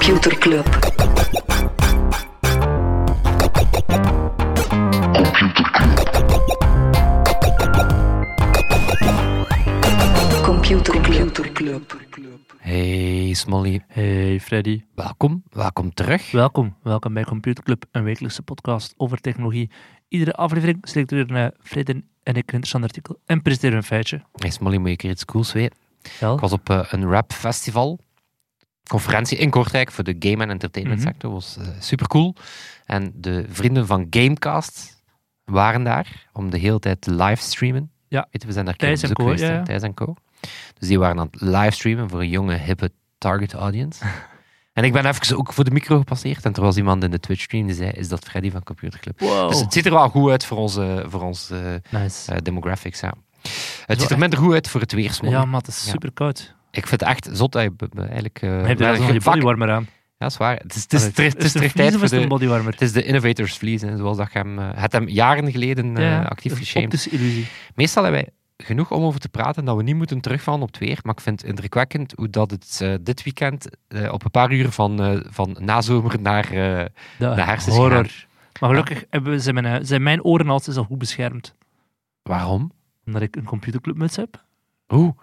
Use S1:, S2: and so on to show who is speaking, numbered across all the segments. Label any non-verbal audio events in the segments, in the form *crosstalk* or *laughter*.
S1: Computer Club. Computer Club.
S2: Hey Smolly,
S3: Hey Freddy,
S2: welkom, welkom terug.
S3: welkom. Welkom bij Computer Club, een wekelijkse podcast over technologie. Iedere aflevering selecteren uh, Freddy en ik een interessant artikel en presenteren een feitje.
S2: Hey Smolly, moet je een keer iets cools weten?
S3: Wel?
S2: Ik was op eh, een rap festival, conferentie in Kortrijk voor de game en entertainment
S3: Mhm.
S2: sector, was super cool. En de vrienden van Gamecast waren daar om de hele tijd te livestreamen.
S3: Ja.
S2: Weet we zijn daar
S3: Thijs en Co,
S2: geweest,
S3: ja.
S2: Thijs en Co. Dus die waren aan het livestreamen voor een jonge, hippe target audience. *laughs* En ik ben even ook voor de micro gepasseerd en er was iemand in de Twitch-stream die zei, is dat Freddy van Computer Club?
S3: Wow.
S2: Dus het ziet er wel goed uit voor onze, voor onze
S3: nice.
S2: eh, demographics. Ja. Het ziet er minder goed uit voor het weersmol.
S3: ja, maar het is super koud.
S2: Ik vind het echt zot dat je eigenlijk... eh,
S3: Heb je daar bodywarmer aan?
S2: Ja, dat is waar. Het is, het is, het is
S3: het
S2: tijd voor
S3: is een
S2: de...
S3: bodywarmer?
S2: Het is de Innovators Vlies, hè, zoals dat je hem... eh, het hem jaren geleden eh,
S3: Ja,
S2: actief
S3: dat is
S2: geshamed.
S3: Illusie.
S2: Meestal hebben wij genoeg om over te praten dat we niet moeten terugvallen op het weer. Maar ik vind het indrukwekkend hoe dat het dit weekend op een paar uur van, eh, van nazomer naar...
S3: De
S2: hersens
S3: horror. Maar gelukkig hebben, we- zijn, mijn, zijn mijn oren altijd al goed beschermd.
S2: waarom?
S3: Omdat ik een computerclubmuts heb.
S2: Hoe?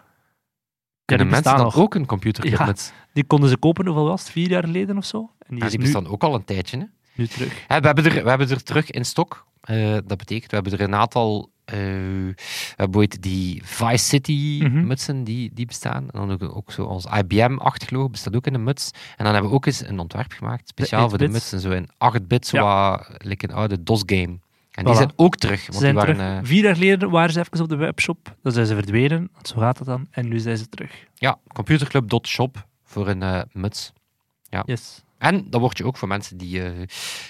S2: Kunnen mensen dan
S3: nog.
S2: ook een computerclub
S3: Ja.
S2: met...
S3: Die konden ze kopen, hoeveel was het? Vier jaar geleden of zo? En die
S2: Ja,
S3: is
S2: die
S3: nu,
S2: bestaan ook al een tijdje, hè?
S3: nu terug.
S2: Hè, we, hebben er, we hebben er terug in stok. Eh, dat betekent, we hebben er een aantal. eh, we hebben ooit die Vice City
S3: Mhm.
S2: mutsen, die, die bestaan. En dan ook, ook zo ons IBM-achtig logo bestaat ook in een muts. En dan hebben we ook eens een ontwerp gemaakt, speciaal voor de
S3: 8-bits.
S2: mutsen, zo in 8-bit, zo
S3: Ja.
S2: wat, like een oude DOS-game. En die
S3: Voilà.
S2: zijn ook terug. Want
S3: Ze zijn
S2: die waren,
S3: terug.
S2: eh,
S3: Vier jaar geleden waren ze even op de webshop. Dan zijn ze verdwenen. Want zo gaat het dan. En nu zijn ze terug.
S2: ja, computerclub.shop voor een eh, muts.
S3: Yes.
S2: En dan word je ook voor mensen die, eh,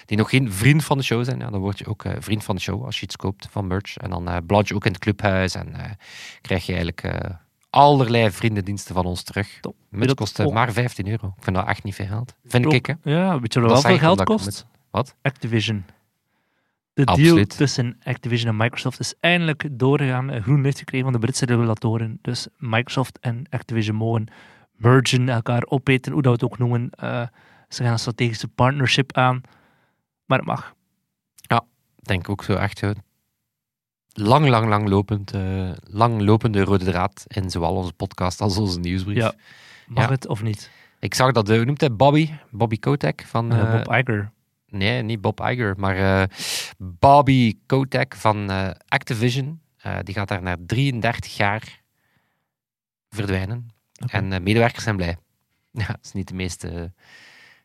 S2: die nog geen vriend van de show zijn, ja, dan word je ook vriend van de show als je iets koopt van merch. En dan blad je ook in het clubhuis en krijg je eigenlijk allerlei vriendendiensten van ons terug.
S3: Top.
S2: Muts
S3: dat
S2: kost
S3: ook?
S2: maar 15 euro. Ik vind dat echt niet veel geld. Vind ik, hè.
S3: Ja, weet je
S2: Dat
S3: wat wel veel geld kost?
S2: met- Wat?
S3: Activision. De deal
S2: Absoluut.
S3: tussen Activision en Microsoft is eindelijk doorgegaan. Groen licht gekregen van de Britse regulatoren. Dus Microsoft en Activision mogen mergen, elkaar opeten, hoe dat we het ook noemen. Eh, ze gaan een strategische partnership aan. Maar het mag.
S2: Ik denk ook zo echt lang, lang, lang lopend, eh, lang lopende rode draad in zowel onze podcast als onze nieuwsbrief.
S3: Ja. Mag
S2: Ja.
S3: het of niet?
S2: Ik zag dat, de, hoe noemt hij, Bobby? Bobby Kotick van...
S3: Eh,
S2: eh,
S3: Bob Iger.
S2: Nee, niet Bob Iger, maar eh, Bobby Kotick van eh, Activision. Eh, die gaat daar na 33 jaar verdwijnen. En medewerkers zijn blij. *laughs* Ja, dat is niet de meeste,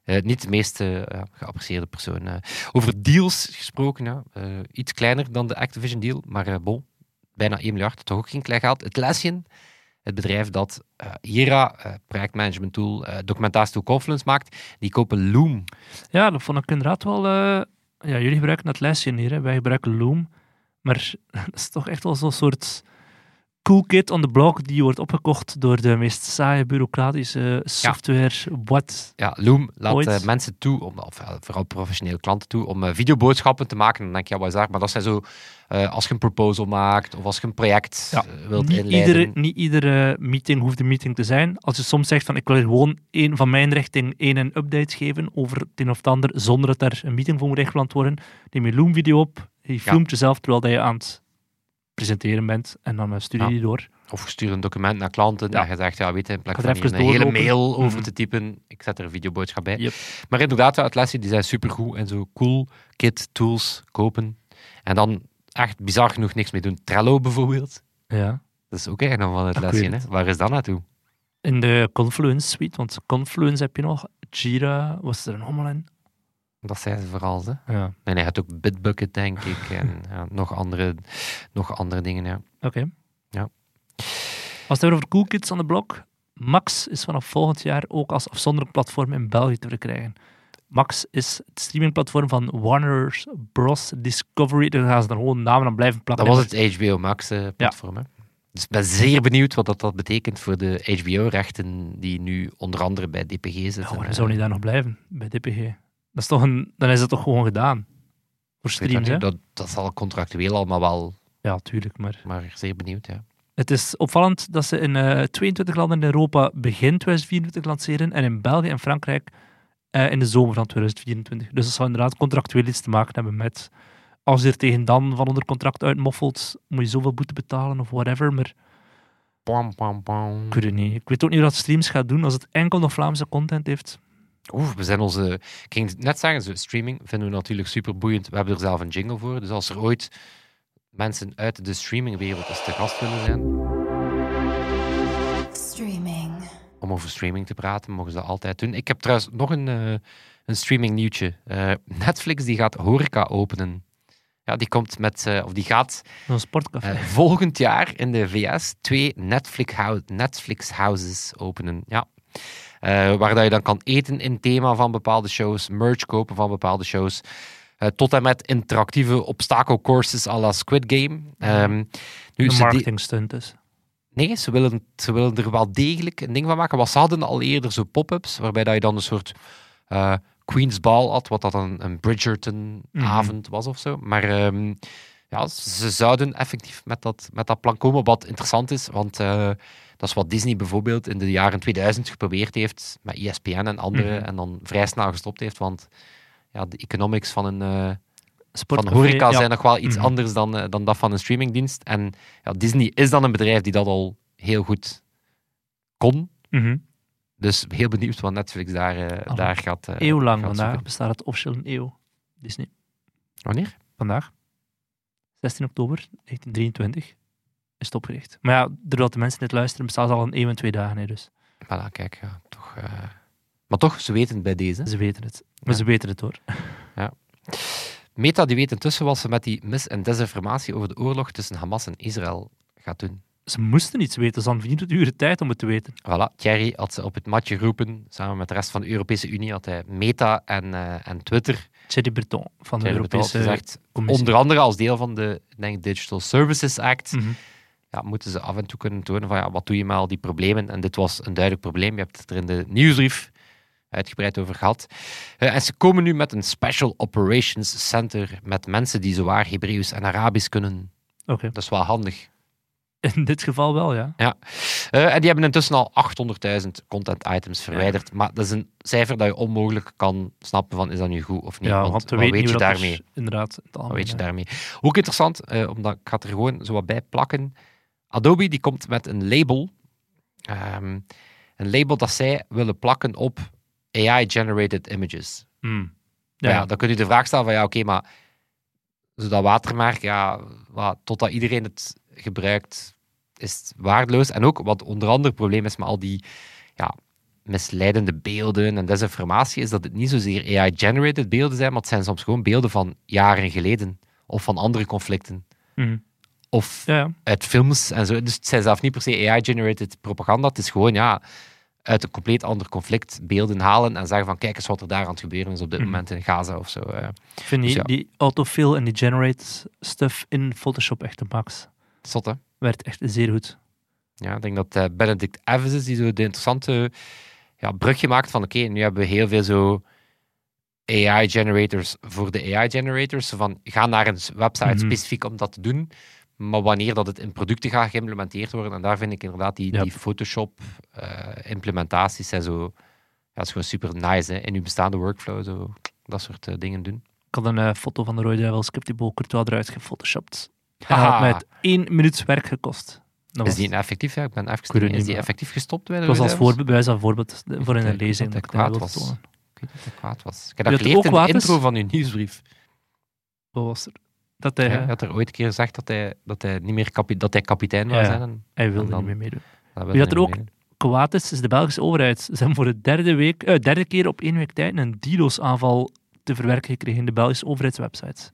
S2: niet de meeste eh, geapprecieerde persoon. over deals gesproken, ja, iets kleiner dan de Activision deal, maar bon, bijna 1 miljard, toch ook geen klein geld. Atlassian, het bedrijf dat Jira, eh, projectmanagement tool, eh documentatie tool Confluence maakt, die kopen Loom.
S3: Ja, dat vond ik inderdaad wel... ja, jullie gebruiken Atlassian hier, hè. wij gebruiken Loom. Maar *laughs* dat is toch echt wel zo'n soort cool kid on the block die wordt opgekocht door de meest saaie bureaucratische software. Wat?
S2: Ja, Loom laat
S3: Ooit.
S2: eh, mensen toe, om, of eh, vooral professionele klanten toe, om eh, videoboodschappen te maken. Dan denk je, ja, wat is dat? Maar dat zijn zo, als je een proposal maakt, of als je een project
S3: Ja,
S2: wilt
S3: Niet
S2: inleiden.
S3: iedere, niet iedere meeting hoeft een meeting te zijn. Als je soms zegt van ik wil gewoon één van mijn richting één een update geven over het een of het ander, zonder dat daar een meeting voor moet ingepland worden, neem je Loom video op, je filmt jezelf terwijl je aan het presenteren bent en dan stuur je
S2: Ja.
S3: die door.
S2: Of je stuurt een document naar klanten
S3: Ja.
S2: en je zegt, ja, weet je, in plaats van een hele mail over
S3: Mhm.
S2: te typen, ik zet er een videoboodschap bij.
S3: Yep.
S2: Maar inderdaad, Atlassian, die zijn supergoed en zo cool kit tools kopen. En dan echt bizar genoeg niks mee doen. Trello bijvoorbeeld.
S3: Ja.
S2: Dat is ook eigenlijk nog van Atlassian. hè. Waar is dat naartoe?
S3: In de Confluence suite, want Confluence heb je nog, Jira was er allemaal in.
S2: Dat zijn ze vooral. Hè.
S3: Ja.
S2: En hij had ook Bitbucket, denk ik. En *laughs* ja, nog, andere, nog andere dingen, ja.
S3: Oké.
S2: Ja.
S3: Als het over Cool Kids aan de blok, Max is vanaf volgend jaar ook als afzonderlijk platform in België te verkrijgen. Max is het streamingplatform van Warner Bros. Discovery. Daar gaan ze dan gewoon namen aan blijven plakken.
S2: Dat was het HBO Max-platform. hè. Dus ik ben zeer benieuwd wat dat, dat betekent voor de HBO-rechten die nu onder andere bij DPG zitten.
S3: Ja,
S2: Eh,
S3: zou niet daar nog blijven, bij DPG? Dat is toch een, dan is dat toch gewoon gedaan? Voor streams,
S2: dat, dat, dat zal contractueel allemaal wel,
S3: Ja, tuurlijk, maar...
S2: maar zeer benieuwd, ja.
S3: Het is opvallend dat ze in eh, 22 landen in Europa begin 2024 lanceren en in België en Frankrijk eh, in de zomer van 2024. Dus dat zou inderdaad contractueel iets te maken hebben met als je er tegen dan van onder contract uitmoffelt, moet je zoveel boete betalen of whatever. Maar
S2: Pam, pam, pam.
S3: ik weet het niet. Ik weet ook niet wat streams gaat doen als het enkel nog Vlaamse content heeft.
S2: Oeh, we zijn onze... Ik ging net zeggen, zo, streaming vinden we natuurlijk super boeiend. We hebben er zelf een jingle voor. Dus als er ooit mensen uit de streamingwereld eens te gast willen zijn,
S4: Streaming.
S2: om over streaming te praten, mogen ze dat altijd doen. Ik heb trouwens nog een, eh, een streaming nieuwtje. Eh, Netflix die gaat horeca openen. Ja, die komt met, eh, of die gaat
S3: Zo'n sportcafé.
S2: volgend jaar in de VS twee Netflix, hou- Netflix houses openen. Ja. Eh, waar dat je dan kan eten in thema van bepaalde shows, merch kopen van bepaalde shows. eh, tot en met interactieve obstacle courses à la Squid Game. Ehm, nu, de-
S3: marketing stunt dus.
S2: Nee, ze willen, ze willen er wel degelijk een ding van maken. Want ze hadden al eerder zo pop-ups, waarbij dat je dan een soort eh, Queen's Ball had, wat dat een, een Bridgerton-avond was of zo. Maar ehm, ja, ze zouden effectief met dat, met dat plan komen, wat interessant is, want dat is wat Disney bijvoorbeeld in de jaren 2000 geprobeerd heeft, met ESPN en andere,
S3: Mhm.
S2: en dan vrij snel gestopt heeft, want ja, de economics van een... eh, van horeca
S3: ja.
S2: zijn nog wel iets
S3: Mhm.
S2: anders dan, eh, dan dat van een streamingdienst. En ja, Disney is dan een bedrijf die dat al heel goed kon.
S3: Mhm.
S2: Dus heel benieuwd wat Netflix daar, eh,
S3: Al
S2: daar gaat eh,
S3: Eeuwlang vandaag bestaat het officieel een eeuw. Disney.
S2: Wanneer?
S3: Vandaag, 16 oktober 1923, is het opgericht. Maar ja, doordat de mensen dit luisteren, bestaat al een eeuw en twee dagen. Hè, dus
S2: Voilà, kijk, ja, toch... eh, Maar toch, ze weten het bij deze.
S3: ze weten het. Maar
S2: Ja.
S3: ze weten het hoor. *laughs*
S2: Meta die weet intussen wat ze met die mis- en desinformatie over de oorlog tussen Hamas en Israël gaat doen.
S3: Ze moesten iets weten. Ze hadden 24 uur de tijd om het te weten.
S2: Voilà, Thierry had ze op het matje geroepen. Samen met de rest van de Europese Unie had hij Meta en, eh, en Twitter
S3: Thierry Breton van de
S2: Thierry
S3: Europese
S2: gezegd,
S3: Commissie.
S2: Onder andere als deel van de denk, Digital Services Act
S3: Mhm.
S2: Ja, moeten ze af en toe kunnen tonen van ja, wat doe je met al die problemen. En dit was een duidelijk probleem. Je hebt het er in de nieuwsbrief uitgebreid over gehad. Eh, en ze komen nu met een Special Operations Center met mensen die zowaar Hebreeuws en Arabisch kunnen.
S3: Oké.
S2: Dat is wel handig.
S3: In dit geval wel, ja.
S2: Eh, en die hebben intussen al 800.000 content items verwijderd. Maar dat is een cijfer dat je onmogelijk kan snappen van is dat nu goed of niet.
S3: ja,
S2: want,
S3: want we
S2: wat weet je daarmee?
S3: er inderdaad in het
S2: Wat
S3: algemeen,
S2: weet je daarmee? Ook interessant, eh, omdat ik ga het er gewoon zo wat bij plakken. Adobe die komt met een label. Ehm, een label dat zij willen plakken op AI-generated images.
S3: Hmm.
S2: Ja. Dan kun je de vraag stellen van ja, oké, maar zo dat watermerk, ja, wat, totdat iedereen het gebruikt, is het waardeloos. En ook wat onder andere het probleem is met al die ja, misleidende beelden en desinformatie, is dat het niet zozeer AI-generated beelden zijn, maar het zijn soms gewoon beelden van jaren geleden of van andere conflicten.
S3: Mhm.
S2: Of
S3: ja, ja.
S2: uit films en zo. Dus het zijn zelf niet per se AI-generated propaganda. Het is gewoon ja, uit een compleet ander conflict beelden halen en zeggen van kijk eens wat er daar aan het gebeuren is op dit
S3: Mhm.
S2: moment in Gaza of zo. eh.
S3: Ik vind die,
S2: Dus ja.
S3: die autofill en die generate stuff in Photoshop echt een max.
S2: Zot, hè?
S3: Werkt echt zeer goed.
S2: Ja, ik denk dat eh, Benedict Evans is die zo de interessante ja, brugje maakt van oké, nu hebben we heel veel zo AI-generators voor de AI-generators. Van, ga naar een website
S3: Mhm.
S2: specifiek om dat te doen. Maar wanneer dat het in producten gaat geïmplementeerd worden, en daar vind ik inderdaad die, die Photoshop-implementaties zijn zo... Ja, dat is gewoon super nice, hè. In uw bestaande workflow, zo, dat soort eh, dingen doen.
S3: Ik had een eh, foto van de Roy Devil Scriptable Courtois eruit gefotoshopt. *laughs* Dat
S2: Haha.
S3: had mij één minuut werk gekost. Dat
S2: Is
S3: was,
S2: die effectief? Ja, ik ben even
S3: het
S2: is
S3: niet,
S2: die effectief gestopt bij de
S3: was als voorbeeld, van voorbeeld voor in
S2: dat
S3: een lezing.
S2: dat
S3: Dat ik dat
S2: kwaad was. Ik weet dat kwaad was. Ik heb dat geleerd in
S3: ook
S2: de
S3: is?
S2: intro van uw nieuwsbrief.
S3: Wat was er? Dat hij,
S2: Ja, had er ooit een keer gezegd dat hij, dat hij, niet meer kapi- dat hij kapitein was.
S3: ja.
S2: hè, en
S3: hij wilde
S2: dan-
S3: niet meer meedoen.
S2: dat
S3: Wie dat er ook kwaad is, is de Belgische overheid. Ze hebben voor de derde, week, eh, derde keer op één week tijd een DDoS-aanval te verwerken gekregen in de Belgische overheidswebsites.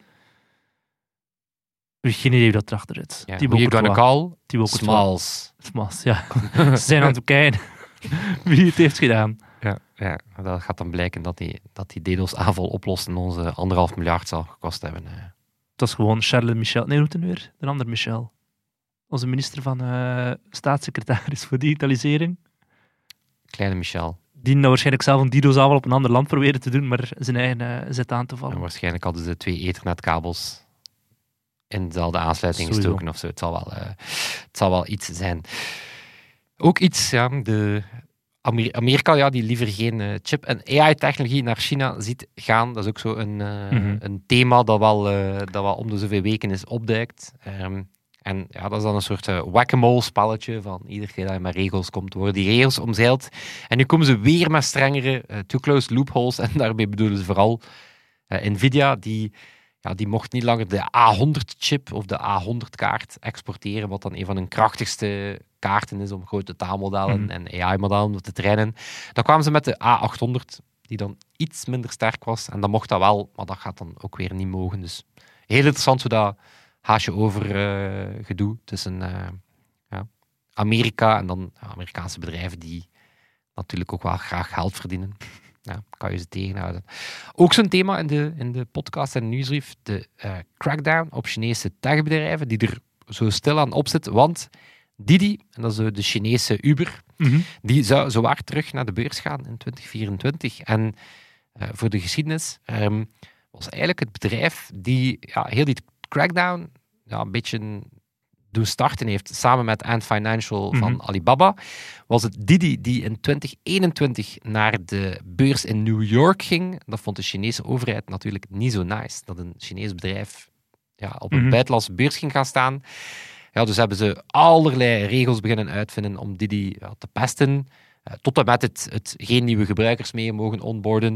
S3: Geen idee wie dat erachter zit.
S2: Ja,
S3: Thibaut
S2: you gonna call?
S3: Thibaut Courtois.
S2: Smalls.
S3: Smalls, ja. Ze *laughs* zijn aan het kijken *laughs* wie het heeft gedaan.
S2: Ja, ja, dat gaat dan blijken dat die, dat die DDoS-aanval oplossen onze anderhalf miljard zal gekost hebben.
S3: Dat is gewoon Charles Michel. Nee, hoe heet hij nu weer? De andere Michel. Onze minister van eh, staatssecretaris voor digitalisering.
S2: Kleine Michel.
S3: Die nou waarschijnlijk zelf een DDoS-aanval op een ander land proberen te doen, maar zijn eigen zet aan te
S2: En
S3: vallen.
S2: waarschijnlijk hadden ze twee ethernetkabels in dezelfde aansluiting
S3: Sowieso.
S2: gestoken of zo. Het zal wel, eh, het zal wel iets zijn. Ook iets, ja, de Amer- Amerika, ja, die liever geen eh, chip en AI-technologie naar China ziet gaan. Dat is ook zo een, eh,
S3: Mhm.
S2: een thema dat wel, eh, dat wel om de zoveel weken is opduikt. Ehm, en ja, dat is dan een soort eh, whack-a-mole spelletje van iedere keer dat je met regels komt, worden die regels omzeild. En nu komen ze weer met strengere too-close loopholes. *laughs* En daarmee bedoelen ze vooral Nvidia, die, ja, die mocht niet langer de A100-chip of de A100-kaart exporteren, wat dan een van hun krachtigste kaarten is om grote taalmodellen
S3: Mhm.
S2: en AI-modellen te trainen. Dan kwamen ze met de A800, die dan iets minder sterk was. En dan mocht dat wel, maar dat gaat dan ook weer niet mogen. Dus heel interessant hoe dat haasje over eh, gedoe tussen eh, ja, Amerika en dan Amerikaanse bedrijven die natuurlijk ook wel graag geld verdienen. Ja, kan je ze tegenhouden. Ook zo'n thema in de, in de podcast en nieuwsbrief, de eh, crackdown op Chinese techbedrijven, die er zo stilaan op zit, want Didi, en dat is de- de Chinese Uber,
S3: Mhm.
S2: die zou zowaar terug naar de beurs gaan in 2024. En eh, voor de geschiedenis ehm, was eigenlijk het bedrijf die ja, heel die crackdown ja, een beetje doen starten heeft, samen met Ant Financial van
S3: Mhm.
S2: Alibaba, was het Didi die in 2021 naar de beurs in New York ging. Dat vond de Chinese overheid natuurlijk niet zo nice, dat een Chinees bedrijf ja, op een
S3: Mhm.
S2: buitenlandse beurs ging gaan staan. Ja, dus hebben ze allerlei regels beginnen uitvinden om Didi ja, te pesten. Eh, tot en met het, het geen nieuwe gebruikers mee mogen onboarden.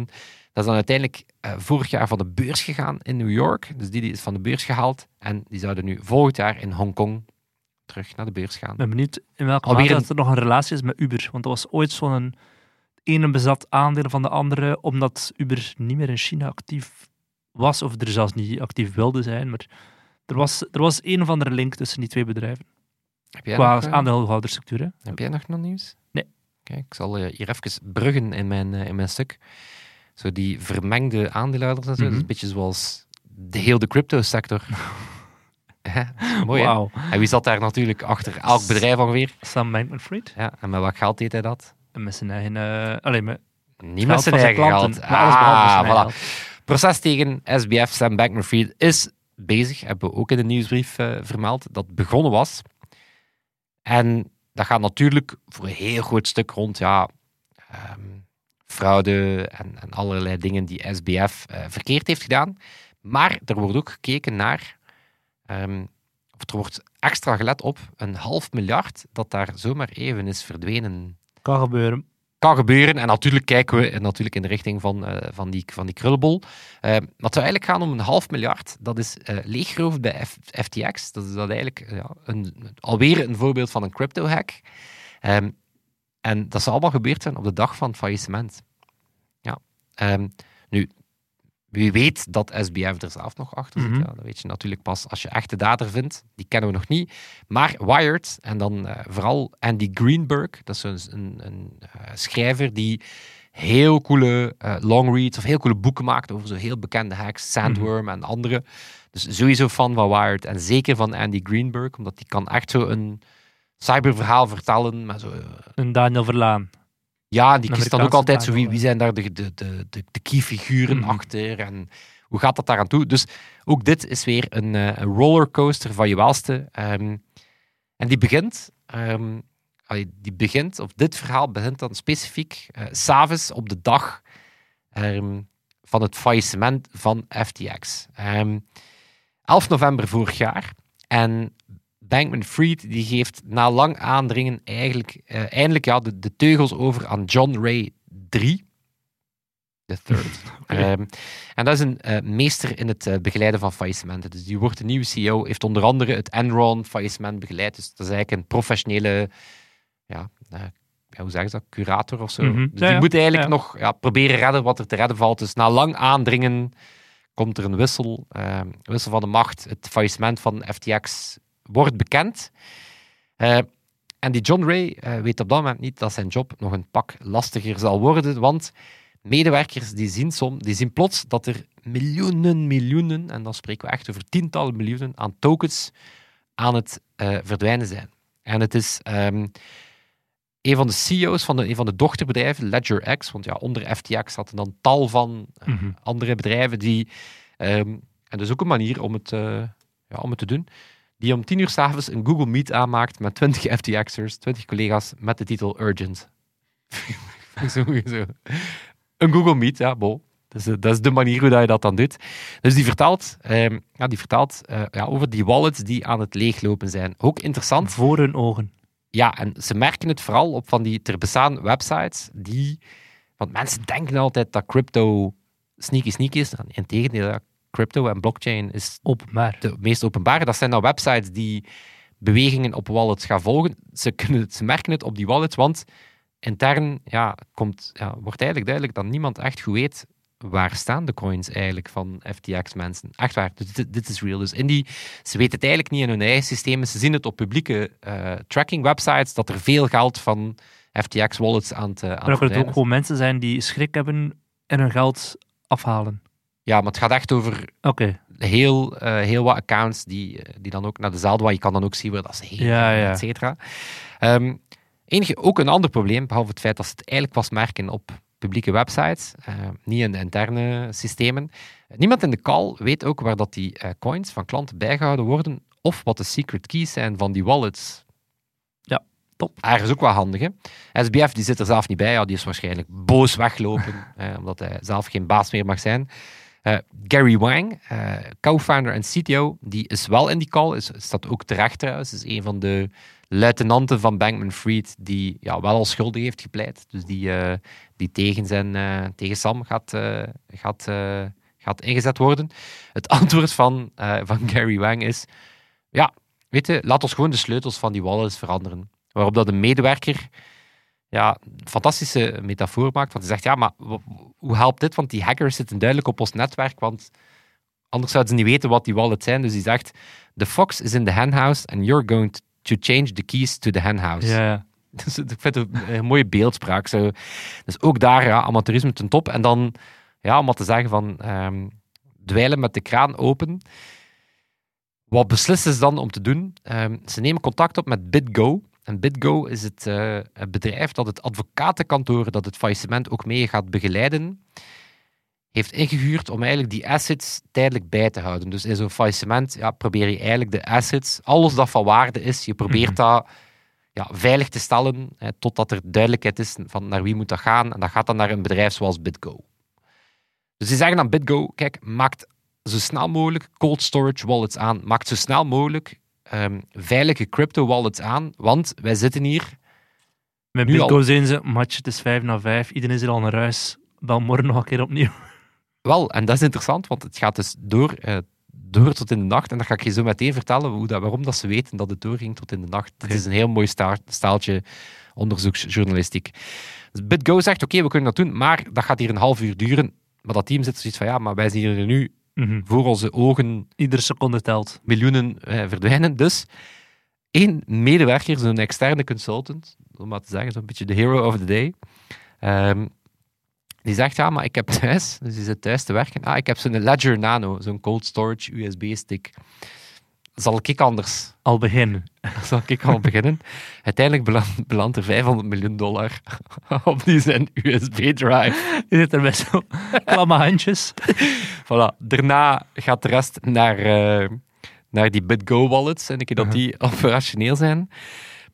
S2: Dat is dan uiteindelijk eh, vorig jaar van de beurs gegaan in New York. Dus Didi is van de beurs gehaald. En die zouden nu volgend jaar in Hongkong terug naar de beurs gaan.
S3: Ik ben benieuwd in welke
S2: Alweer
S3: mate
S2: een-
S3: dat er nog een relatie is met Uber. Want dat was ooit zo'n ene bezat aandeel van de andere, omdat Uber niet meer in China actief was, of er zelfs niet actief wilde zijn. Maar er was, er was een of andere link tussen die twee bedrijven.
S2: Heb jij,
S3: Qua
S2: nog, eh,
S3: aandeelhoudersstructuur. hè.
S2: heb jij nog nog nieuws?
S3: Nee.
S2: Kijk, ik zal eh, hier even bruggen in mijn, eh, in mijn stuk. Zo die vermengde aandeelhouders en zo. Dat is
S3: Mhm.
S2: een beetje zoals de heel de crypto-sector. *laughs* Mooi. En wie zat daar natuurlijk achter elk bedrijf ongeveer?
S3: Sam Bankman-Fried.
S2: Ja, en met wat geld deed hij dat?
S3: En met zijn eigen... eh alleen met
S2: Niet met zijn eigen
S3: klanten.
S2: geld. Ah,
S3: eigen
S2: voilà.
S3: geld.
S2: Proces tegen SBF, Sam Bankman-Fried, is bezig. Hebben we ook in de nieuwsbrief eh, vermeld. Dat begonnen was. En dat gaat natuurlijk voor een heel groot stuk rond ja, ehm, fraude en, allerlei dingen die SBF eh, verkeerd heeft gedaan. Maar er wordt ook gekeken naar, ehm, of er wordt extra gelet op, een half miljard dat daar zomaar even is verdwenen
S3: Kan gebeuren.
S2: Kan gebeuren. En natuurlijk kijken we natuurlijk in de richting van, eh, van, die, van die krullenbol. Eh, maar zou eigenlijk gaan om een half miljard. Dat is eh leeggeroofd bij FTX. Dat is dat eigenlijk ja, een, alweer een voorbeeld van een crypto-hack. Ehm, en dat zou allemaal gebeurd zijn op de dag van het faillissement. Ja. Ehm, nu, wie weet dat SBF er zelf nog achter zit.
S3: Mhm.
S2: ja, dat weet je natuurlijk pas als je echte data vindt. Die kennen we nog niet. Maar Wired, en dan eh, vooral Andy Greenberg, dat is zo'n- een, een, eh, schrijver die heel coole eh, long reads of heel coole boeken maakt over zo heel bekende hacks, Sandworm en andere. Dus sowieso fan van Wired en zeker van Andy Greenberg, omdat die kan echt zo een cyberverhaal vertellen. Maar zo,
S3: Een Daniel Verlaan.
S2: Ja, die kiest dan ook altijd zo wie, wie zijn daar de, de, de, de, de key figuren
S3: Mhm.
S2: achter en hoe gaat dat daaraan toe. Dus ook dit is weer een, eh, rollercoaster van je welste. Ehm, en die begint, ehm, die begint, of dit verhaal begint dan specifiek s s'avonds op de dag ehm, van het faillissement van FTX. Ehm 11 november vorig jaar. En Bankman-Fried die geeft na lang aandringen eigenlijk, eh, eindelijk ja, de, de teugels over aan John Ray III. The third. *laughs* Ehm, en dat is een eh, meester in het eh, begeleiden van faillissementen. Dus die wordt de nieuwe CEO, heeft onder andere het Enron faillissement begeleid. Dus dat is eigenlijk een professionele, ja, ja, hoe zeggen ze dat, curator of zo.
S3: Mhm.
S2: Dus
S3: Ja,
S2: die
S3: ja.
S2: moet eigenlijk nog ja, proberen redden wat er te redden valt. Dus na lang aandringen komt er een wissel, ehm, wissel van de macht. Het faillissement van FTX wordt bekend. Eh, en die John Ray eh, weet op dat moment niet dat zijn job nog een pak lastiger zal worden, want medewerkers die zien, som, die zien plots dat er miljoenen, miljoenen, en dan spreken we echt over tientallen miljoenen aan tokens aan het eh, verdwijnen zijn. En het is ehm, een van de CEO's van de, een van de dochterbedrijven, LedgerX, want ja, onder FTX zaten dan tal van
S3: Mhm.
S2: andere bedrijven die, ehm, en dat is ook een manier om het, ja, om het te doen, die om tien uur s'avonds een Google Meet aanmaakt met 20 FTX'ers, 20 collega's, met de titel Urgent. *laughs* Sowieso. Een Google Meet, ja, bol. Dus, dat is de manier hoe dat je dat dan doet. Dus die vertelt, ehm, ja, die vertelt eh, ja, over die wallets die aan het leeglopen zijn. Ook interessant.
S3: Voor hun ogen.
S2: Ja, en ze merken het vooral op van die ter bestaan websites die... Want mensen denken altijd dat crypto sneaky sneaky is. Integendeel, crypto en blockchain is
S3: Openbaar.
S2: de meest openbare. Dat zijn dan websites die bewegingen op wallets gaan volgen. Ze, kunnen het, ze merken het op die wallets, want intern ja, komt, ja, wordt eigenlijk duidelijk dat niemand echt goed weet waar staan de coins eigenlijk van FTX-mensen. Echt waar, dus dit, dit is real. Dus in die, ze weten het eigenlijk niet in hun eigen systemen. Ze zien het op publieke eh, tracking-websites dat er veel geld van FTX-wallets aan het, aan
S3: Maar
S2: het
S3: dat
S2: verdwijnen
S3: ook gewoon mensen zijn die schrik hebben en hun geld afhalen.
S2: Ja, maar het gaat echt over heel, eh, heel wat accounts die, eh, die dan ook naar dezelfde, waar je kan dan ook zien waar dat ze heen
S3: Ja, ja.
S2: et cetera. Ehm, enige, ook een ander probleem, behalve het feit dat ze het eigenlijk pas merken op publieke websites, eh, niet in de interne systemen. Niemand in de call weet ook waar dat die coins van klanten bijgehouden worden, of wat de secret keys zijn van die wallets.
S3: Ja, top.
S2: Ergens ook wel handig, hè? SBF die zit er zelf niet bij, ja, die is waarschijnlijk boos weggelopen, *laughs* eh, omdat hij zelf geen baas meer mag zijn. Eh, Gary Wang, eh, co-founder en CTO, die is wel in die call, is, staat ook terecht trouwens, is een van de luitenanten van Bankman-Fried die ja, wel al schuldig heeft gepleit. Dus die, eh, die tegen, zijn, tegen Sam gaat, gaat, gaat ingezet worden. Het *laughs* antwoord van, van Gary Wang is, ja, weet je, laat ons gewoon de sleutels van die wallets veranderen. Waarop dat een medewerker ja, een fantastische metafoor maakt. Want hij zegt, ja, maar hoe helpt dit? Want die hackers zitten duidelijk op ons netwerk, want anders zouden ze niet weten wat die wallets zijn. Dus hij zegt, the fox is in the henhouse and you're going to change the keys to the henhouse.
S3: Ja. *laughs*
S2: Dus ik vind het een, mooie beeldspraak. Zo. Dus ook daar, ja, amateurisme ten top. En dan, ja, om wat te zeggen van, ehm, dweilen met de kraan open. Wat beslissen ze dan om te doen? Ehm, ze nemen contact op met BitGo. En BitGo is het, eh, het bedrijf dat het advocatenkantoor dat het faillissement ook mee gaat begeleiden, heeft ingehuurd om eigenlijk die assets tijdelijk bij te houden. Dus in zo'n faillissement ja, probeer je eigenlijk de assets, alles dat van waarde is, je probeert
S3: Mhm.
S2: dat ja, veilig te stellen, hè, totdat er duidelijkheid is van naar wie moet dat gaan. En dat gaat dan naar een bedrijf zoals BitGo. Dus die zeggen aan BitGo, kijk, maakt zo snel mogelijk cold storage wallets aan. Maakt zo snel mogelijk ehm, veilige crypto wallets aan, want wij zitten hier
S3: Met
S2: al.
S3: Bitcoin zijn ze, match, het is 5 na 5, iedereen is er al naar huis. Bel morgen nog een keer opnieuw. *laughs*
S2: Wel, en dat is interessant, want het gaat dus door, eh, door tot in de nacht. En dan ga ik je zo meteen vertellen hoe dat, waarom dat ze weten dat het doorging tot in de nacht. Het is een heel mooi sta- staaltje onderzoeksjournalistiek. Dus BitGo zegt, oké, we kunnen dat doen, maar dat gaat hier een half uur duren. Maar dat team zit zoiets van, ja, maar wij zien er nu
S3: Mhm.
S2: voor onze ogen
S3: Iedere seconde telt.
S2: miljoenen eh, verdwijnen. Dus één medewerker, zo'n externe consultant, om maar te zeggen, zo'n beetje de hero of the day, ehm, die zegt, ja, maar ik heb thuis, dus die zit thuis te werken, ah, ik heb zo'n Ledger Nano, zo'n cold storage USB-stick. Zal ik anders?
S3: Al beginnen. *laughs*
S2: Zal ik al beginnen? Uiteindelijk beland- belandt er 500 miljoen dollar *laughs* op die zijn USB-drive.
S3: Je zit er met zo *laughs* klamme handjes.
S2: Voilà. Daarna gaat de rest naar, eh, naar die BitGo-wallets en ik dat die operationeel zijn.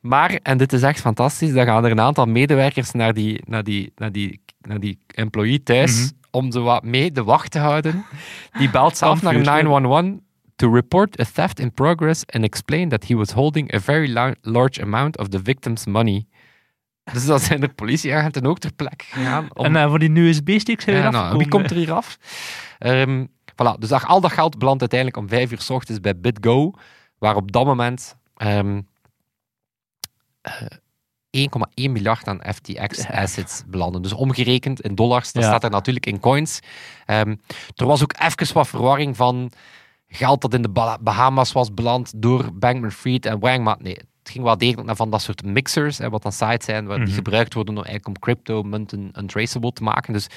S2: Maar, en dit is echt fantastisch, dan gaan er een aantal medewerkers naar die, naar die, naar die, naar die employee thuis
S3: Mhm.
S2: om ze wat mee de wacht te houden. Die belt zelf naar
S3: Kampvuur.
S2: 911 to report a theft in progress and explain that he was holding a very la- large amount of the victim's money. Dus dan zijn de politieagenten ook ter plekke gegaan. Om
S3: En eh, voor die USB-sticks zijn we
S2: ja, nou, wie komt er hier af? Ehm, voilà, dus al dat geld belandt uiteindelijk om vijf uur s ochtends bij BitGo, waar op dat moment ehm, eh, 1,1 miljard aan FTX-assets belanden. Dus omgerekend in dollars, dat
S3: Ja.
S2: staat er natuurlijk in coins. Ehm, er was ook even wat verwarring van geld dat in de Ba- Bahamas was beland door Bankman-Fried en Wang, maar nee, het ging wel degelijk naar van dat soort mixers, hè, wat dan sites zijn die
S3: Mhm.
S2: gebruikt worden om, eigenlijk om crypto munten untraceable te maken. Dus,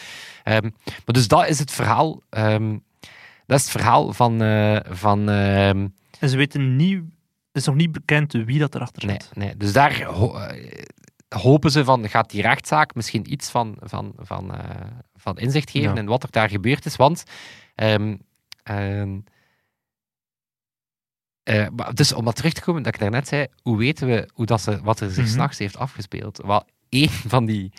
S2: ehm, maar dus dat is het verhaal. ehm, dat is het verhaal van, eh, van ehm,
S3: En ze weten niet... Het is nog niet bekend wie dat erachter
S2: Nee,
S3: zit.
S2: nee. Dus daar ho- eh, hopen ze van, gaat die rechtszaak misschien iets van, van, van, eh, van inzicht geven
S3: Ja.
S2: in wat er daar gebeurd is. Want, maar dus om wat terug te komen, dat ik daarnet zei, hoe weten we hoe dat ze, wat er zich
S3: Mhm.
S2: s'nachts heeft afgespeeld? Wel, één van die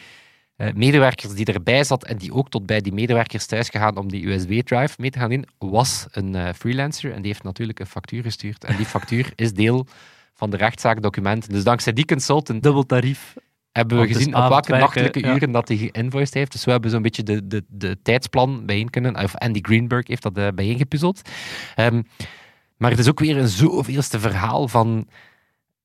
S2: eh, medewerkers die erbij zat en die ook tot bij die medewerkers thuis gegaan om die USB-drive mee te gaan in, was een eh, freelancer en die heeft natuurlijk een factuur gestuurd. En die factuur is deel van de rechtszaakdocumenten. Dus dankzij die consultant
S3: Dubbel tarief.
S2: hebben we gezien op welke nachtelijke
S3: ja.
S2: uren dat hij geïnvoiced heeft. Dus we hebben zo'n beetje de, de, de tijdsplan bijeen kunnen. Of Andy Greenberg heeft dat uh, bijeengepuzzeld. Um, maar het is ook weer een zoveelste verhaal van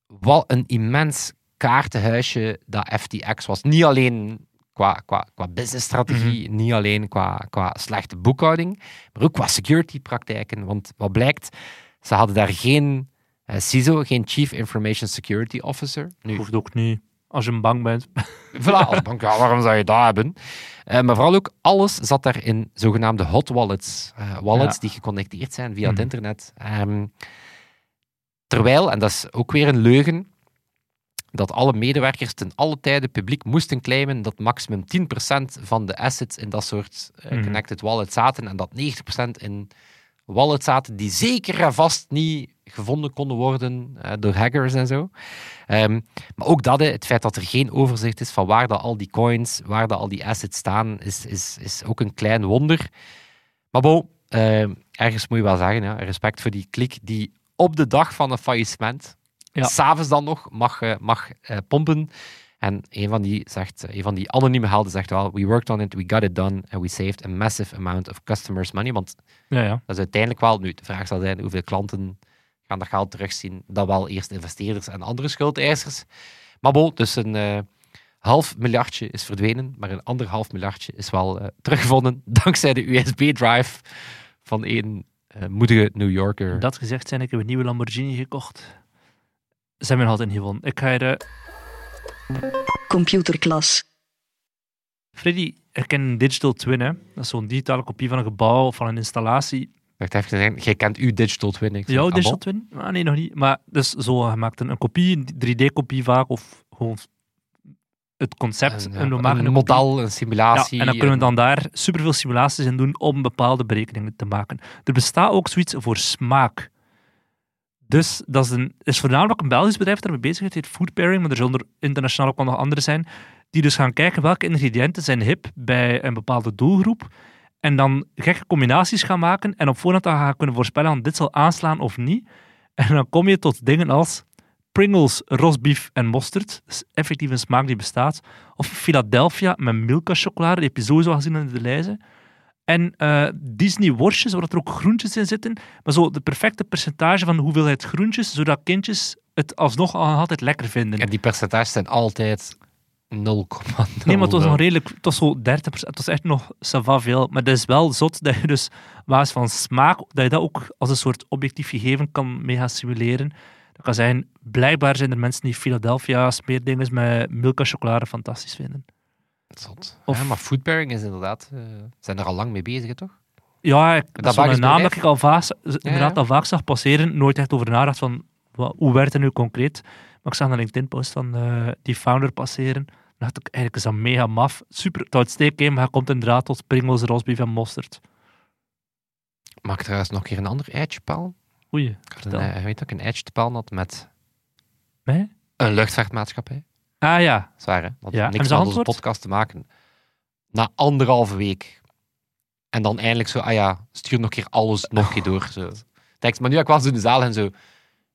S2: wat een immens kaartenhuisje dat FTX was. Niet alleen qua, qua, qua businessstrategie, mm -hmm. niet alleen qua, qua slechte boekhouding, maar ook qua security-praktijken. Want wat blijkt, ze hadden daar geen uh, CISO, geen Chief Information Security Officer.
S3: Nu, Hoeft ook niet. Als je een bank bent.
S2: voilà, *laughs* als bank, ja, waarom zou je dat hebben? Uh, maar vooral ook, alles zat daar in zogenaamde hot wallets. Uh, wallets ja. die geconnecteerd zijn via mm. het internet. Um, terwijl, en dat is ook weer een leugen, dat alle medewerkers ten alle tijde publiek moesten claimen dat maximum 10% van de assets in dat soort uh, mm. connected wallets zaten en dat 90% in wallets zaten die zeker en vast niet gevonden konden worden door hackers en zo. Um, maar ook dat, het feit dat er geen overzicht is van waar dat al die coins, waar dat al die assets staan, is, is, is ook een klein wonder. Maar bon, uh, ergens moet je wel zeggen, ja, respect voor die klik die op de dag van een faillissement, ja. s'avonds dan nog, mag, uh, mag pompen. En een van die zegt, een van die anonieme helden zegt wel, we worked on it, we got it done, and we saved a massive amount of customers' money. Want
S3: ja, ja.
S2: dat is uiteindelijk wel, nu de vraag zal zijn, hoeveel klanten gaan dat geld terugzien. Dat wel eerst investeerders en andere schuldeisers. Maar bon, dus een uh, half miljardje is verdwenen, maar een ander half miljardje is wel uh, teruggevonden *laughs* dankzij de USB-drive van een uh, moedige New Yorker.
S3: Dat gezegd zijn, ik heb een nieuwe Lamborghini gekocht. Zijn we nog altijd niet gewonnen. Ik ga er...
S1: Computerklas.
S3: Freddy, ik ken een digital twin, hè. Dat is zo'n digitale kopie van een gebouw of van een installatie.
S2: Wacht even, zeggen, jij kent uw digital twin. Ik
S3: Jouw digital twin? Ah, nee, nog niet. Maar dus zo gemaakt een, een kopie, een 3D-kopie vaak, of gewoon het concept.
S2: Een,
S3: en we
S2: een,
S3: maken
S2: een model, een simulatie.
S3: Ja, en dan kunnen we dan daar superveel simulaties in doen om bepaalde berekeningen te maken. Er bestaat ook zoiets voor smaak. Dus dat is, een, is voornamelijk een Belgisch bedrijf dat ermee bezig is, het heet Food Pairing, maar er zullen er internationaal ook nog andere zijn, die dus gaan kijken welke ingrediënten zijn hip bij een bepaalde doelgroep en dan gekke combinaties gaan maken en op voorhand dan gaan kunnen voorspellen of dit zal aanslaan of niet. En dan kom je tot dingen als Pringles, rosbief en mosterd. Dat is effectief een smaak die bestaat. Of Philadelphia met Milka chocolade, die heb je sowieso gezien in de lijzen. En uh, Disney worstjes, waar er ook groentjes in zitten. Maar zo de perfecte percentage van de hoeveelheid groentjes, zodat kindjes het alsnog altijd lekker vinden.
S2: En die percentages zijn altijd 0,0.
S3: Nee, maar het was nog redelijk, het was zo 30%, het was echt nog sava veel. Maar het is wel zot dat je dus, basis van smaak, dat je dat ook als een soort objectief gegeven kan mee gaan simuleren. Dat kan zijn, blijkbaar zijn er mensen die Philadelphia smeerdingen met Milka chocolade fantastisch vinden.
S2: Zot. Of, ja, maar food pairing is inderdaad, uh, zijn er al lang mee bezig, toch?
S3: Ja, ik, dat, dat is een naam dat ik al vaak, inderdaad al vaak zag passeren, nooit echt over nagedacht van, wat, hoe werkt het nu concreet? Maar ik zag een LinkedIn-post van uh, die founder passeren. Dan dacht ik, eigenlijk is dat mega maf. Super, het uitsteek, maar hij komt inderdaad tot Pringles, rosbief en mosterd.
S2: Mag ik trouwens nog een keer een ander eitje palen?
S3: Oei,
S2: ik een, uh, weet ik een eitje palen had met
S3: nee?
S2: een luchtvaartmaatschappij.
S3: Ah ja.
S2: Zwaar, hè? Dat
S3: ja.
S2: niks met onze podcast te maken. Na anderhalve week. En dan eindelijk zo, ah ja, stuur nog een keer alles nog een keer door. Zo. Tekst. Maar nu heb ik wel zo in de zaal en zo,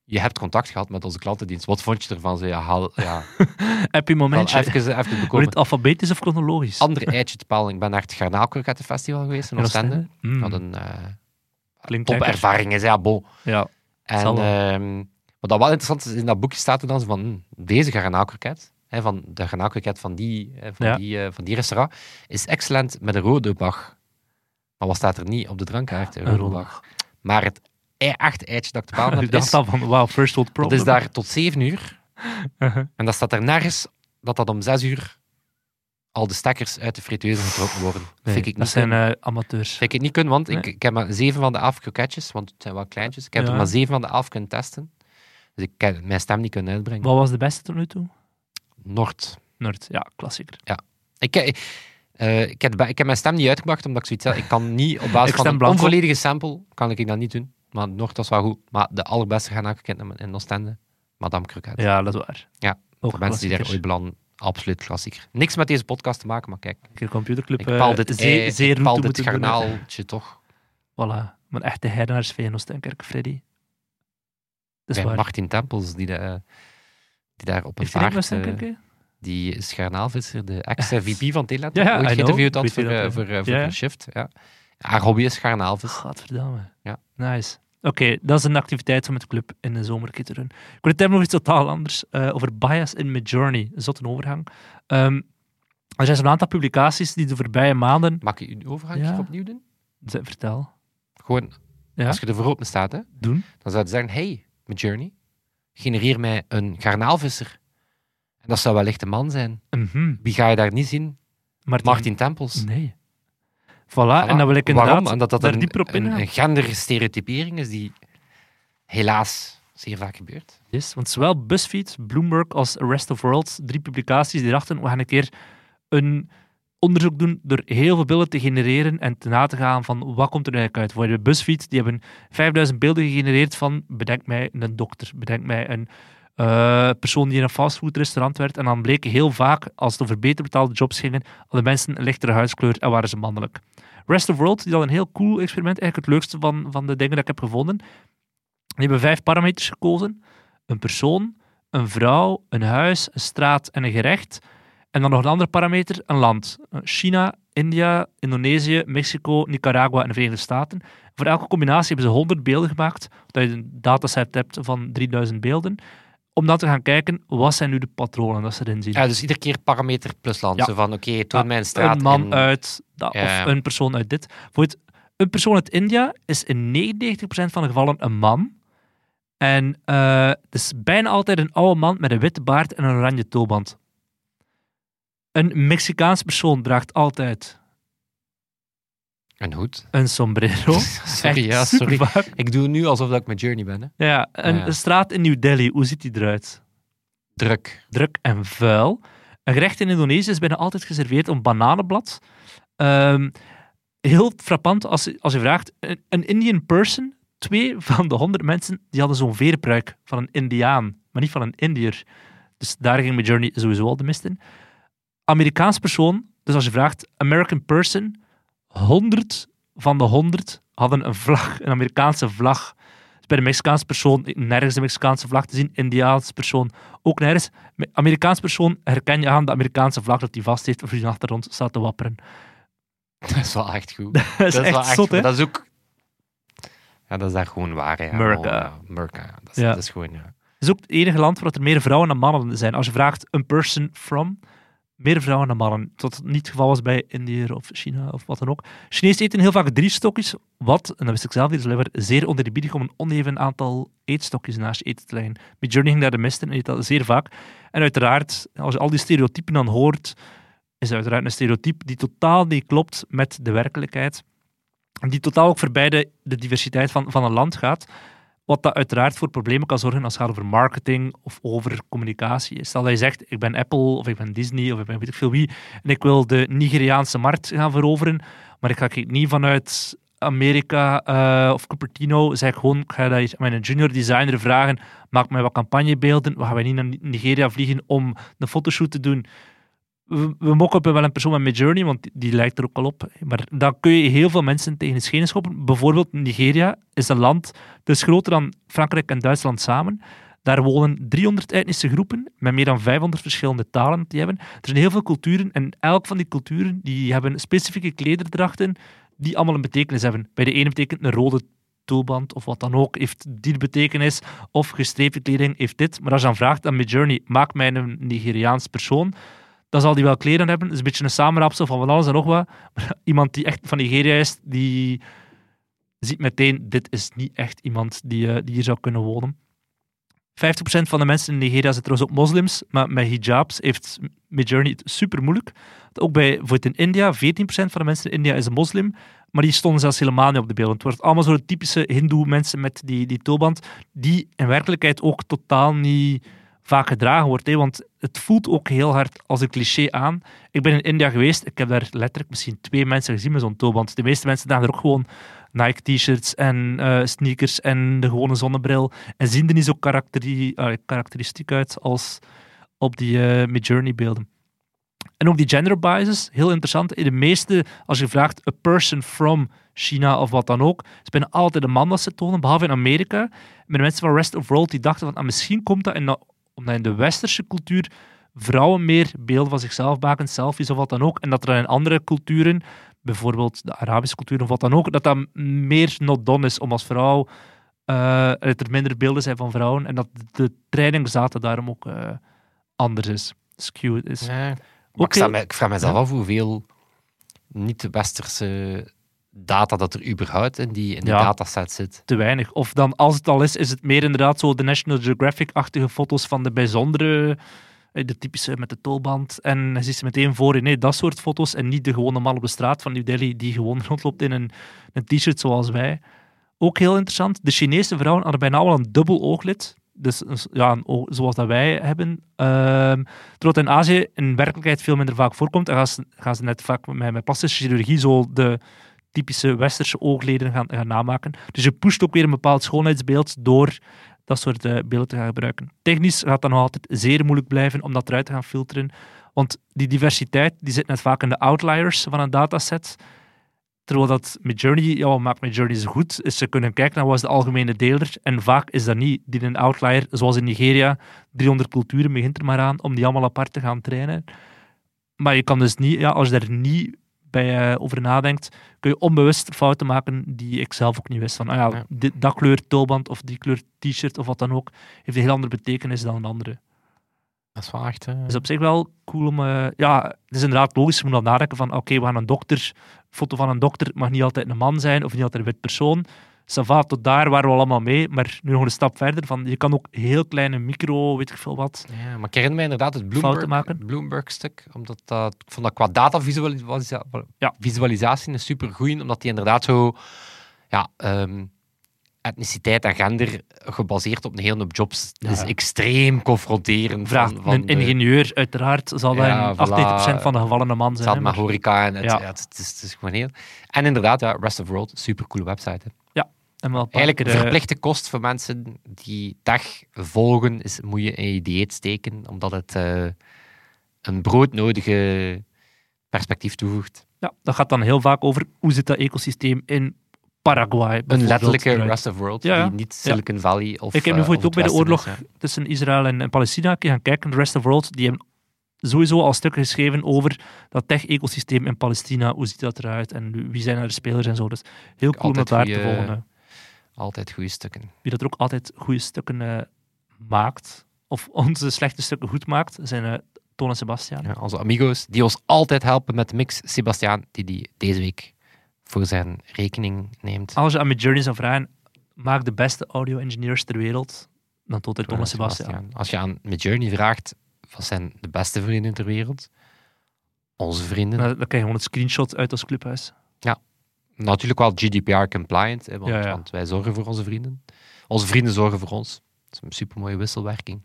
S2: je hebt contact gehad met onze klantendienst. Wat vond je ervan? Zo, ja, haal, ja. *laughs*
S3: heb je momentje?
S2: Even, even
S3: Wordt
S2: bekomen.
S3: het alfabetisch of chronologisch?
S2: Andere eitje te palen. Ik ben naar het Garnaalkrokettenfestival geweest in Oostende.
S3: Mm.
S2: Dat een uh, topervaring is, ja, bon.
S3: Ja.
S2: En wat dat wel interessant is, in dat boekje staat er dan van, hm, deze garnaalkroket, hè, van de garnaalkroket van die, van,
S3: Ja.
S2: die, uh, van die restaurant, is excellent met een rode bag. Maar wat staat er niet op de drankkaart? Een rode bag. Maar het echte eitje dat ik te *laughs* heb,
S3: dacht
S2: is,
S3: van, wow, first world
S2: dat
S3: problem.
S2: is daar tot 7 uur.
S3: Uh-huh.
S2: En dat staat er nergens dat dat om 6 uur al de stekkers uit de frituur getrokken worden.
S3: Nee,
S2: vind ik
S3: dat
S2: niet
S3: zijn eh, amateurs.
S2: Vind ik het niet kunnen, want ik,
S3: Nee.
S2: ik heb maar 7 van de 11 kroketjes, want het zijn wel kleintjes. Ik heb
S3: Ja.
S2: er maar 7 van de 11 kunnen testen. Dus ik heb mijn stem niet kunnen uitbrengen.
S3: Wat was de beste tot nu toe?
S2: Noord.
S3: Nerd, ja, klassieker.
S2: Ik, eh, eh, ik, heb, ik heb mijn stem niet uitgebracht, omdat ik zoiets heb. Ik kan niet op basis *laughs*
S3: Ik
S2: van een
S3: blanco.
S2: onvolledige sample, kan ik dat niet doen. Maar Noord was wel goed. Maar de allerbeste gaan ik in Oostende. Madame Kroket.
S3: Ja, dat is waar.
S2: Ja,
S3: Ook
S2: Voor mensen die daar ooit beland, absoluut klassieker. Niks met deze podcast te maken, maar kijk.
S3: Computerclub.
S2: Ik
S3: eh,
S2: paal dit,
S3: zeer, zeer
S2: ik paal dit
S3: doen,
S2: toch.
S3: Voilà. Maar echt de heidenaars Feyenoord Stenkerk, Freddy. Dat is waar.
S2: Martin Tempels, die, de, die daar op een paard...
S3: een
S2: eh, die is garnaalvisser, de ex-VP van Telenet. *laughs*
S3: Ja,
S2: ooit geïnterviewd had voor, eh, voor, eh, voor een shift. Ja. Haar hobby is garnaalvis.
S3: Gadverdamme.
S2: Ja.
S3: Nice. Oké, dat is een activiteit om met de club in de zomer een te doen. Ik wil het hebben over iets totaal anders. over bias in Midjourney. Een zotte overgang. Ehm, er zijn zo'n aantal publicaties die de voorbije maanden...
S2: Mag ik uw overgang
S3: Ja.
S2: opnieuw doen?
S3: Vertel.
S2: Gewoon,
S3: Ja?
S2: als je er voor open staat, hè,
S3: Doen?
S2: dan zou je zeggen, hey, mijn journey, genereer mij een garnaalvisser. En dat zou wellicht een man zijn.
S3: Mhm.
S2: Wie ga je daar niet zien?
S3: Martin.
S2: Martin Tempels.
S3: Nee. Voilà,
S2: Voilà.
S3: en dan wil ik inderdaad
S2: Waarom? Omdat dat
S3: daar
S2: een,
S3: dieper op
S2: een, een genderstereotypering is die helaas zeer vaak gebeurt.
S3: Yes, want zowel BuzzFeed, Bloomberg als Rest of World, drie publicaties, die dachten, we gaan een keer een onderzoek doen door heel veel beelden te genereren en te na te gaan van wat komt er eigenlijk uit. Voor BuzzFeed, die hebben 5000 beelden gegenereerd van, bedenk mij een dokter, bedenk mij een eh, persoon die in een fastfoodrestaurant werkt. En dan bleken heel vaak, als het over beter betaalde jobs gingen, hadden mensen een lichtere huidskleur en waren ze mannelijk. Rest of World, die had een heel cool experiment, eigenlijk het leukste van, van de dingen dat ik heb gevonden. Die hebben vijf parameters gekozen. Een persoon, een vrouw, een huis, een straat en een gerecht. En dan nog een andere parameter, een land. China, India, Indonesië, Mexico, Nicaragua en de Verenigde Staten. Voor elke combinatie hebben ze 100 beelden gemaakt, dat je een dataset hebt van 3000 beelden, om dan te gaan kijken, wat zijn nu de patronen dat ze erin zien.
S2: Ja, dus iedere keer parameter plus land.
S3: Ja.
S2: Zo van, oké, toon
S3: Ah,
S2: mij een straat
S3: een man
S2: in-
S3: uit, dat,
S2: Ja.
S3: of een persoon uit dit. Voor het, een persoon uit India is in 99% van de gevallen een man. En eh, het is bijna altijd een oude man met een witte baard en een oranje tulband. Een Mexicaans persoon draagt altijd
S2: Een hoed.
S3: een sombrero. *laughs*
S2: sorry,
S3: Echt
S2: ja, sorry. Ik doe nu alsof dat ik mijn journey ben. Hè.
S3: Ja, een,
S2: Ja.
S3: straat in New Delhi, hoe ziet die eruit?
S2: Druk.
S3: druk en vuil. Een gerecht in Indonesië is bijna altijd geserveerd op bananenblad. Ehm, heel frappant als, je- als je vraagt, een, een Indian person, twee van de honderd mensen, die hadden zo'n veerpruik van een Indiaan, maar niet van een Indiër. Dus daar ging mijn journey sowieso al de mist in. Amerikaans persoon, dus als je vraagt, American person, 100 van de 100 hadden een vlag, een Amerikaanse vlag. Dus bij de Mexicaanse persoon nergens de Mexicaanse vlag te zien, Indiaans persoon ook nergens. Me- Amerikaans persoon herken je aan de Amerikaanse vlag dat hij vast heeft of die achter ons staat te wapperen. *laughs*
S2: Dat is wel echt goed. *laughs*
S3: Dat is,
S2: wel
S3: echt zot, hè?
S2: Dat is ook... Ja, dat is daar gewoon waar. ja, America, ja. Dat is,
S3: Ja.
S2: dat is gewoon... Ja.
S3: Het is ook het enige land waar er meer vrouwen dan mannen zijn. Als je vraagt, een person from, meer vrouwen dan mannen. Het niet het geval was bij Indië of China of wat dan ook. Chinezen eten heel vaak drie stokjes, wat, en dat wist ik zelf niet, dus zeer onderbiedig om een oneven aantal eetstokjes naast je eten te leggen. Met Journey ging de mist in en eet dat zeer vaak. En uiteraard, als je al die stereotypen dan hoort, is het uiteraard een stereotype die totaal niet klopt met de werkelijkheid. En die totaal ook voorbij de, de diversiteit van, van een land gaat. Wat dat uiteraard voor problemen kan zorgen als het gaat over marketing of over communicatie. Stel dat je zegt, ik ben Apple of ik ben Disney of ik ben weet ik veel wie en ik wil de Nigeriaanse markt gaan veroveren, maar ik ga niet vanuit Amerika eh, of Cupertino zeg gewoon, ik ga mijn junior designer vragen, maak mij wat campagnebeelden, we gaan wij niet naar Nigeria vliegen om een fotoshoot te doen. We, we mokken wel een persoon met Midjourney, want die, lijkt er ook al op. Maar dan kun je heel veel mensen tegen de schenen schoppen. Bijvoorbeeld Nigeria is een land, dat is groter dan Frankrijk en Duitsland samen. Daar wonen 300 etnische groepen met meer dan 500 verschillende talen die hebben. Er zijn heel veel culturen en elk van die culturen die hebben specifieke klederdrachten die allemaal een betekenis hebben. Bij de ene betekent een rode tulband of wat dan ook, heeft die betekenis. Of gestreepte kleding heeft dit. Maar als je dan vraagt aan Midjourney, maak mij een Nigeriaans persoon, dan zal die wel kleren hebben. Het is een beetje een samenrapsel van van alles en nog wat. Maar *laughs* iemand die echt van Nigeria is, die ziet meteen, dit is niet echt iemand die, eh, die hier zou kunnen wonen. 50% van de mensen in Nigeria zijn trouwens ook moslims, maar met hijabs heeft Midjourney het super moeilijk. Ook bij, in India, 14% van de mensen in India is een moslim, maar die stonden zelfs helemaal niet op de beelden. Het wordt allemaal zo'n typische hindoe mensen met die, die tulband, die in werkelijkheid ook totaal niet vaak gedragen wordt. Hè, want het voelt ook heel hard als een cliché aan. Ik ben in India geweest, ik heb daar letterlijk misschien twee mensen gezien met zo'n tulband. De meeste mensen dragen er ook gewoon Nike-t-shirts en eh, sneakers en de gewone zonnebril en zien er niet zo karakteri- eh, karakteristiek uit als op die eh Midjourney-beelden. En ook die gender biases, heel interessant. In de meeste, als je vraagt, a person from China of wat dan ook, is bijna altijd een man dat ze tonen, behalve in Amerika. Met de mensen van Rest of World die dachten van, ah, misschien komt dat in, omdat in de westerse cultuur vrouwen meer beelden van zichzelf maken, selfies of wat dan ook. En dat er in andere culturen, bijvoorbeeld de Arabische cultuur of wat dan ook, dat dat meer not done is om als vrouw, eh, dat er minder beelden zijn van vrouwen en dat de trainingsdata daarom ook eh, anders is. Skewed is.
S2: Ja. Ik, vraag mezelf
S3: Ja.
S2: af hoeveel niet-westerse data dat er überhaupt in die, in die
S3: Ja.
S2: dataset zit.
S3: te weinig. Of dan, als het al is, is het meer inderdaad zo de National Geographic-achtige foto's van de bijzondere, eh, de typische met de tolband. En hij ziet ze meteen voor in, nee, dat soort foto's. En niet de gewone man op de straat van New Delhi die gewoon *laughs* rondloopt in een, een t-shirt zoals wij. Ook heel interessant, de Chinese vrouwen hadden bijna allemaal een dubbel ooglid. Dus ja, een oog- zoals dat wij hebben. Ehm terwijl in Azië in werkelijkheid veel minder vaak voorkomt. En gaan ze, gaan ze net vaak met, met plastische chirurgie zo de typische westerse oogleden gaan, gaan namaken. Dus je pusht ook weer een bepaald schoonheidsbeeld door dat soort eh, beelden te gaan gebruiken. Technisch gaat dat nog altijd zeer moeilijk blijven om dat eruit te gaan filteren. Want die diversiteit die zit net vaak in de outliers van een dataset. Terwijl dat Midjourney, ja, wat maakt Midjourney zo goed, is ze kunnen kijken naar wat is de algemene deler. En vaak is dat niet die een outlier, zoals in Nigeria, 300 culturen begint er maar aan om die allemaal apart te gaan trainen. Maar je kan dus niet, ja, als je daar niet bij eh, over nadenkt, kun je onbewust fouten maken die ik zelf ook niet wist. Van, ah ja,
S2: Ja.
S3: dit- dat kleur tulband of die kleur t-shirt of wat dan ook, heeft een heel andere betekenis dan een andere.
S2: Dat is wel echt... eh,
S3: is op zich wel cool om... eh, ja, het is inderdaad logisch, je moet dan nadenken van oké, we gaan een dokter, foto van een dokter mag niet altijd een man zijn of niet altijd een wit persoon. Sava, tot daar waren we allemaal mee, maar nu nog een stap verder. Van, je kan ook heel kleine micro, weet ik veel wat.
S2: Ja, maar ik herinner mij inderdaad het Bloomberg. Bloomberg-stuk, omdat dat, ik vond dat qua datavisualisatie
S3: Ja.
S2: visualisatie een super goeie, omdat die inderdaad zo ja, ehm, etniciteit en gender gebaseerd op een hele hoop jobs
S3: Ja.
S2: is extreem confronterend.
S3: Vraag
S2: van, van
S3: een
S2: de-
S3: ingenieur, uiteraard, zal dat
S2: Ja,
S3: in
S2: voilà.
S3: 98% van de gevallen een man
S2: Het
S3: zijn.
S2: met
S3: maar-
S2: horeca en het,
S3: Ja.
S2: ja. het, het is, het is gewoon heel... En inderdaad, ja, Rest of World, super coole website. Hè.
S3: en wel een paar
S2: Eigenlijk
S3: eh,
S2: verplichte kost voor mensen die tech volgen, is, moet je in je dieet steken, omdat het eh, een broodnodige perspectief toevoegt.
S3: Ja, dat gaat dan heel vaak over hoe zit dat ecosysteem in Paraguay.
S2: Een letterlijke. Rest of World,
S3: Ja, ja.
S2: die niet Silicon Valley of
S3: Ik heb
S2: eh,
S3: bijvoorbeeld ook bij de oorlog
S2: is, ja.
S3: tussen Israël en, en Palestina gaan kijken, de Rest of World, die hebben sowieso al stukken geschreven over dat tech-ecosysteem in Palestina, hoe ziet dat eruit en wie zijn er de spelers en zo. Dus heel cool om dat daar te volgen.
S2: Altijd goede stukken.
S3: Wie dat er ook altijd goede stukken eh, maakt, of *laughs* onze slechte stukken goed maakt, zijn eh Toon en Sebastian.
S2: Ja, onze amigos, die ons altijd helpen met de mix. Sebastiaan, die die deze week voor zijn rekening neemt.
S3: Als je aan Midjourney zou vragen, maak de beste audio-engineers ter wereld, dan tot hij Toon en Sebastian.
S2: Als je aan Midjourney vraagt, wat zijn de beste vrienden ter wereld? Onze vrienden.
S3: Dan dan krijg je gewoon het screenshot uit ons clubhuis.
S2: Natuurlijk wel GDPR-compliant, want,
S3: Ja, ja.
S2: want wij zorgen voor onze vrienden. Onze vrienden zorgen voor ons. Dat is een supermooie wisselwerking.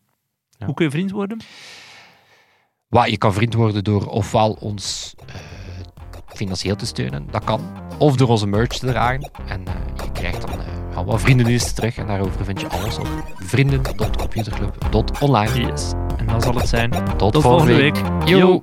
S2: Ja.
S3: Hoe kun je vriend worden?
S2: Wat, je kan vriend worden door ofwel ons eh, financieel te steunen, dat kan. Of door onze merch te dragen. En eh, je krijgt dan wat vriendendiensten terug. En daarover vind je alles op vrienden.computerclub.online.
S3: Yes. En dan zal het zijn.
S2: Tot,
S3: Tot volgende week.
S2: Yo.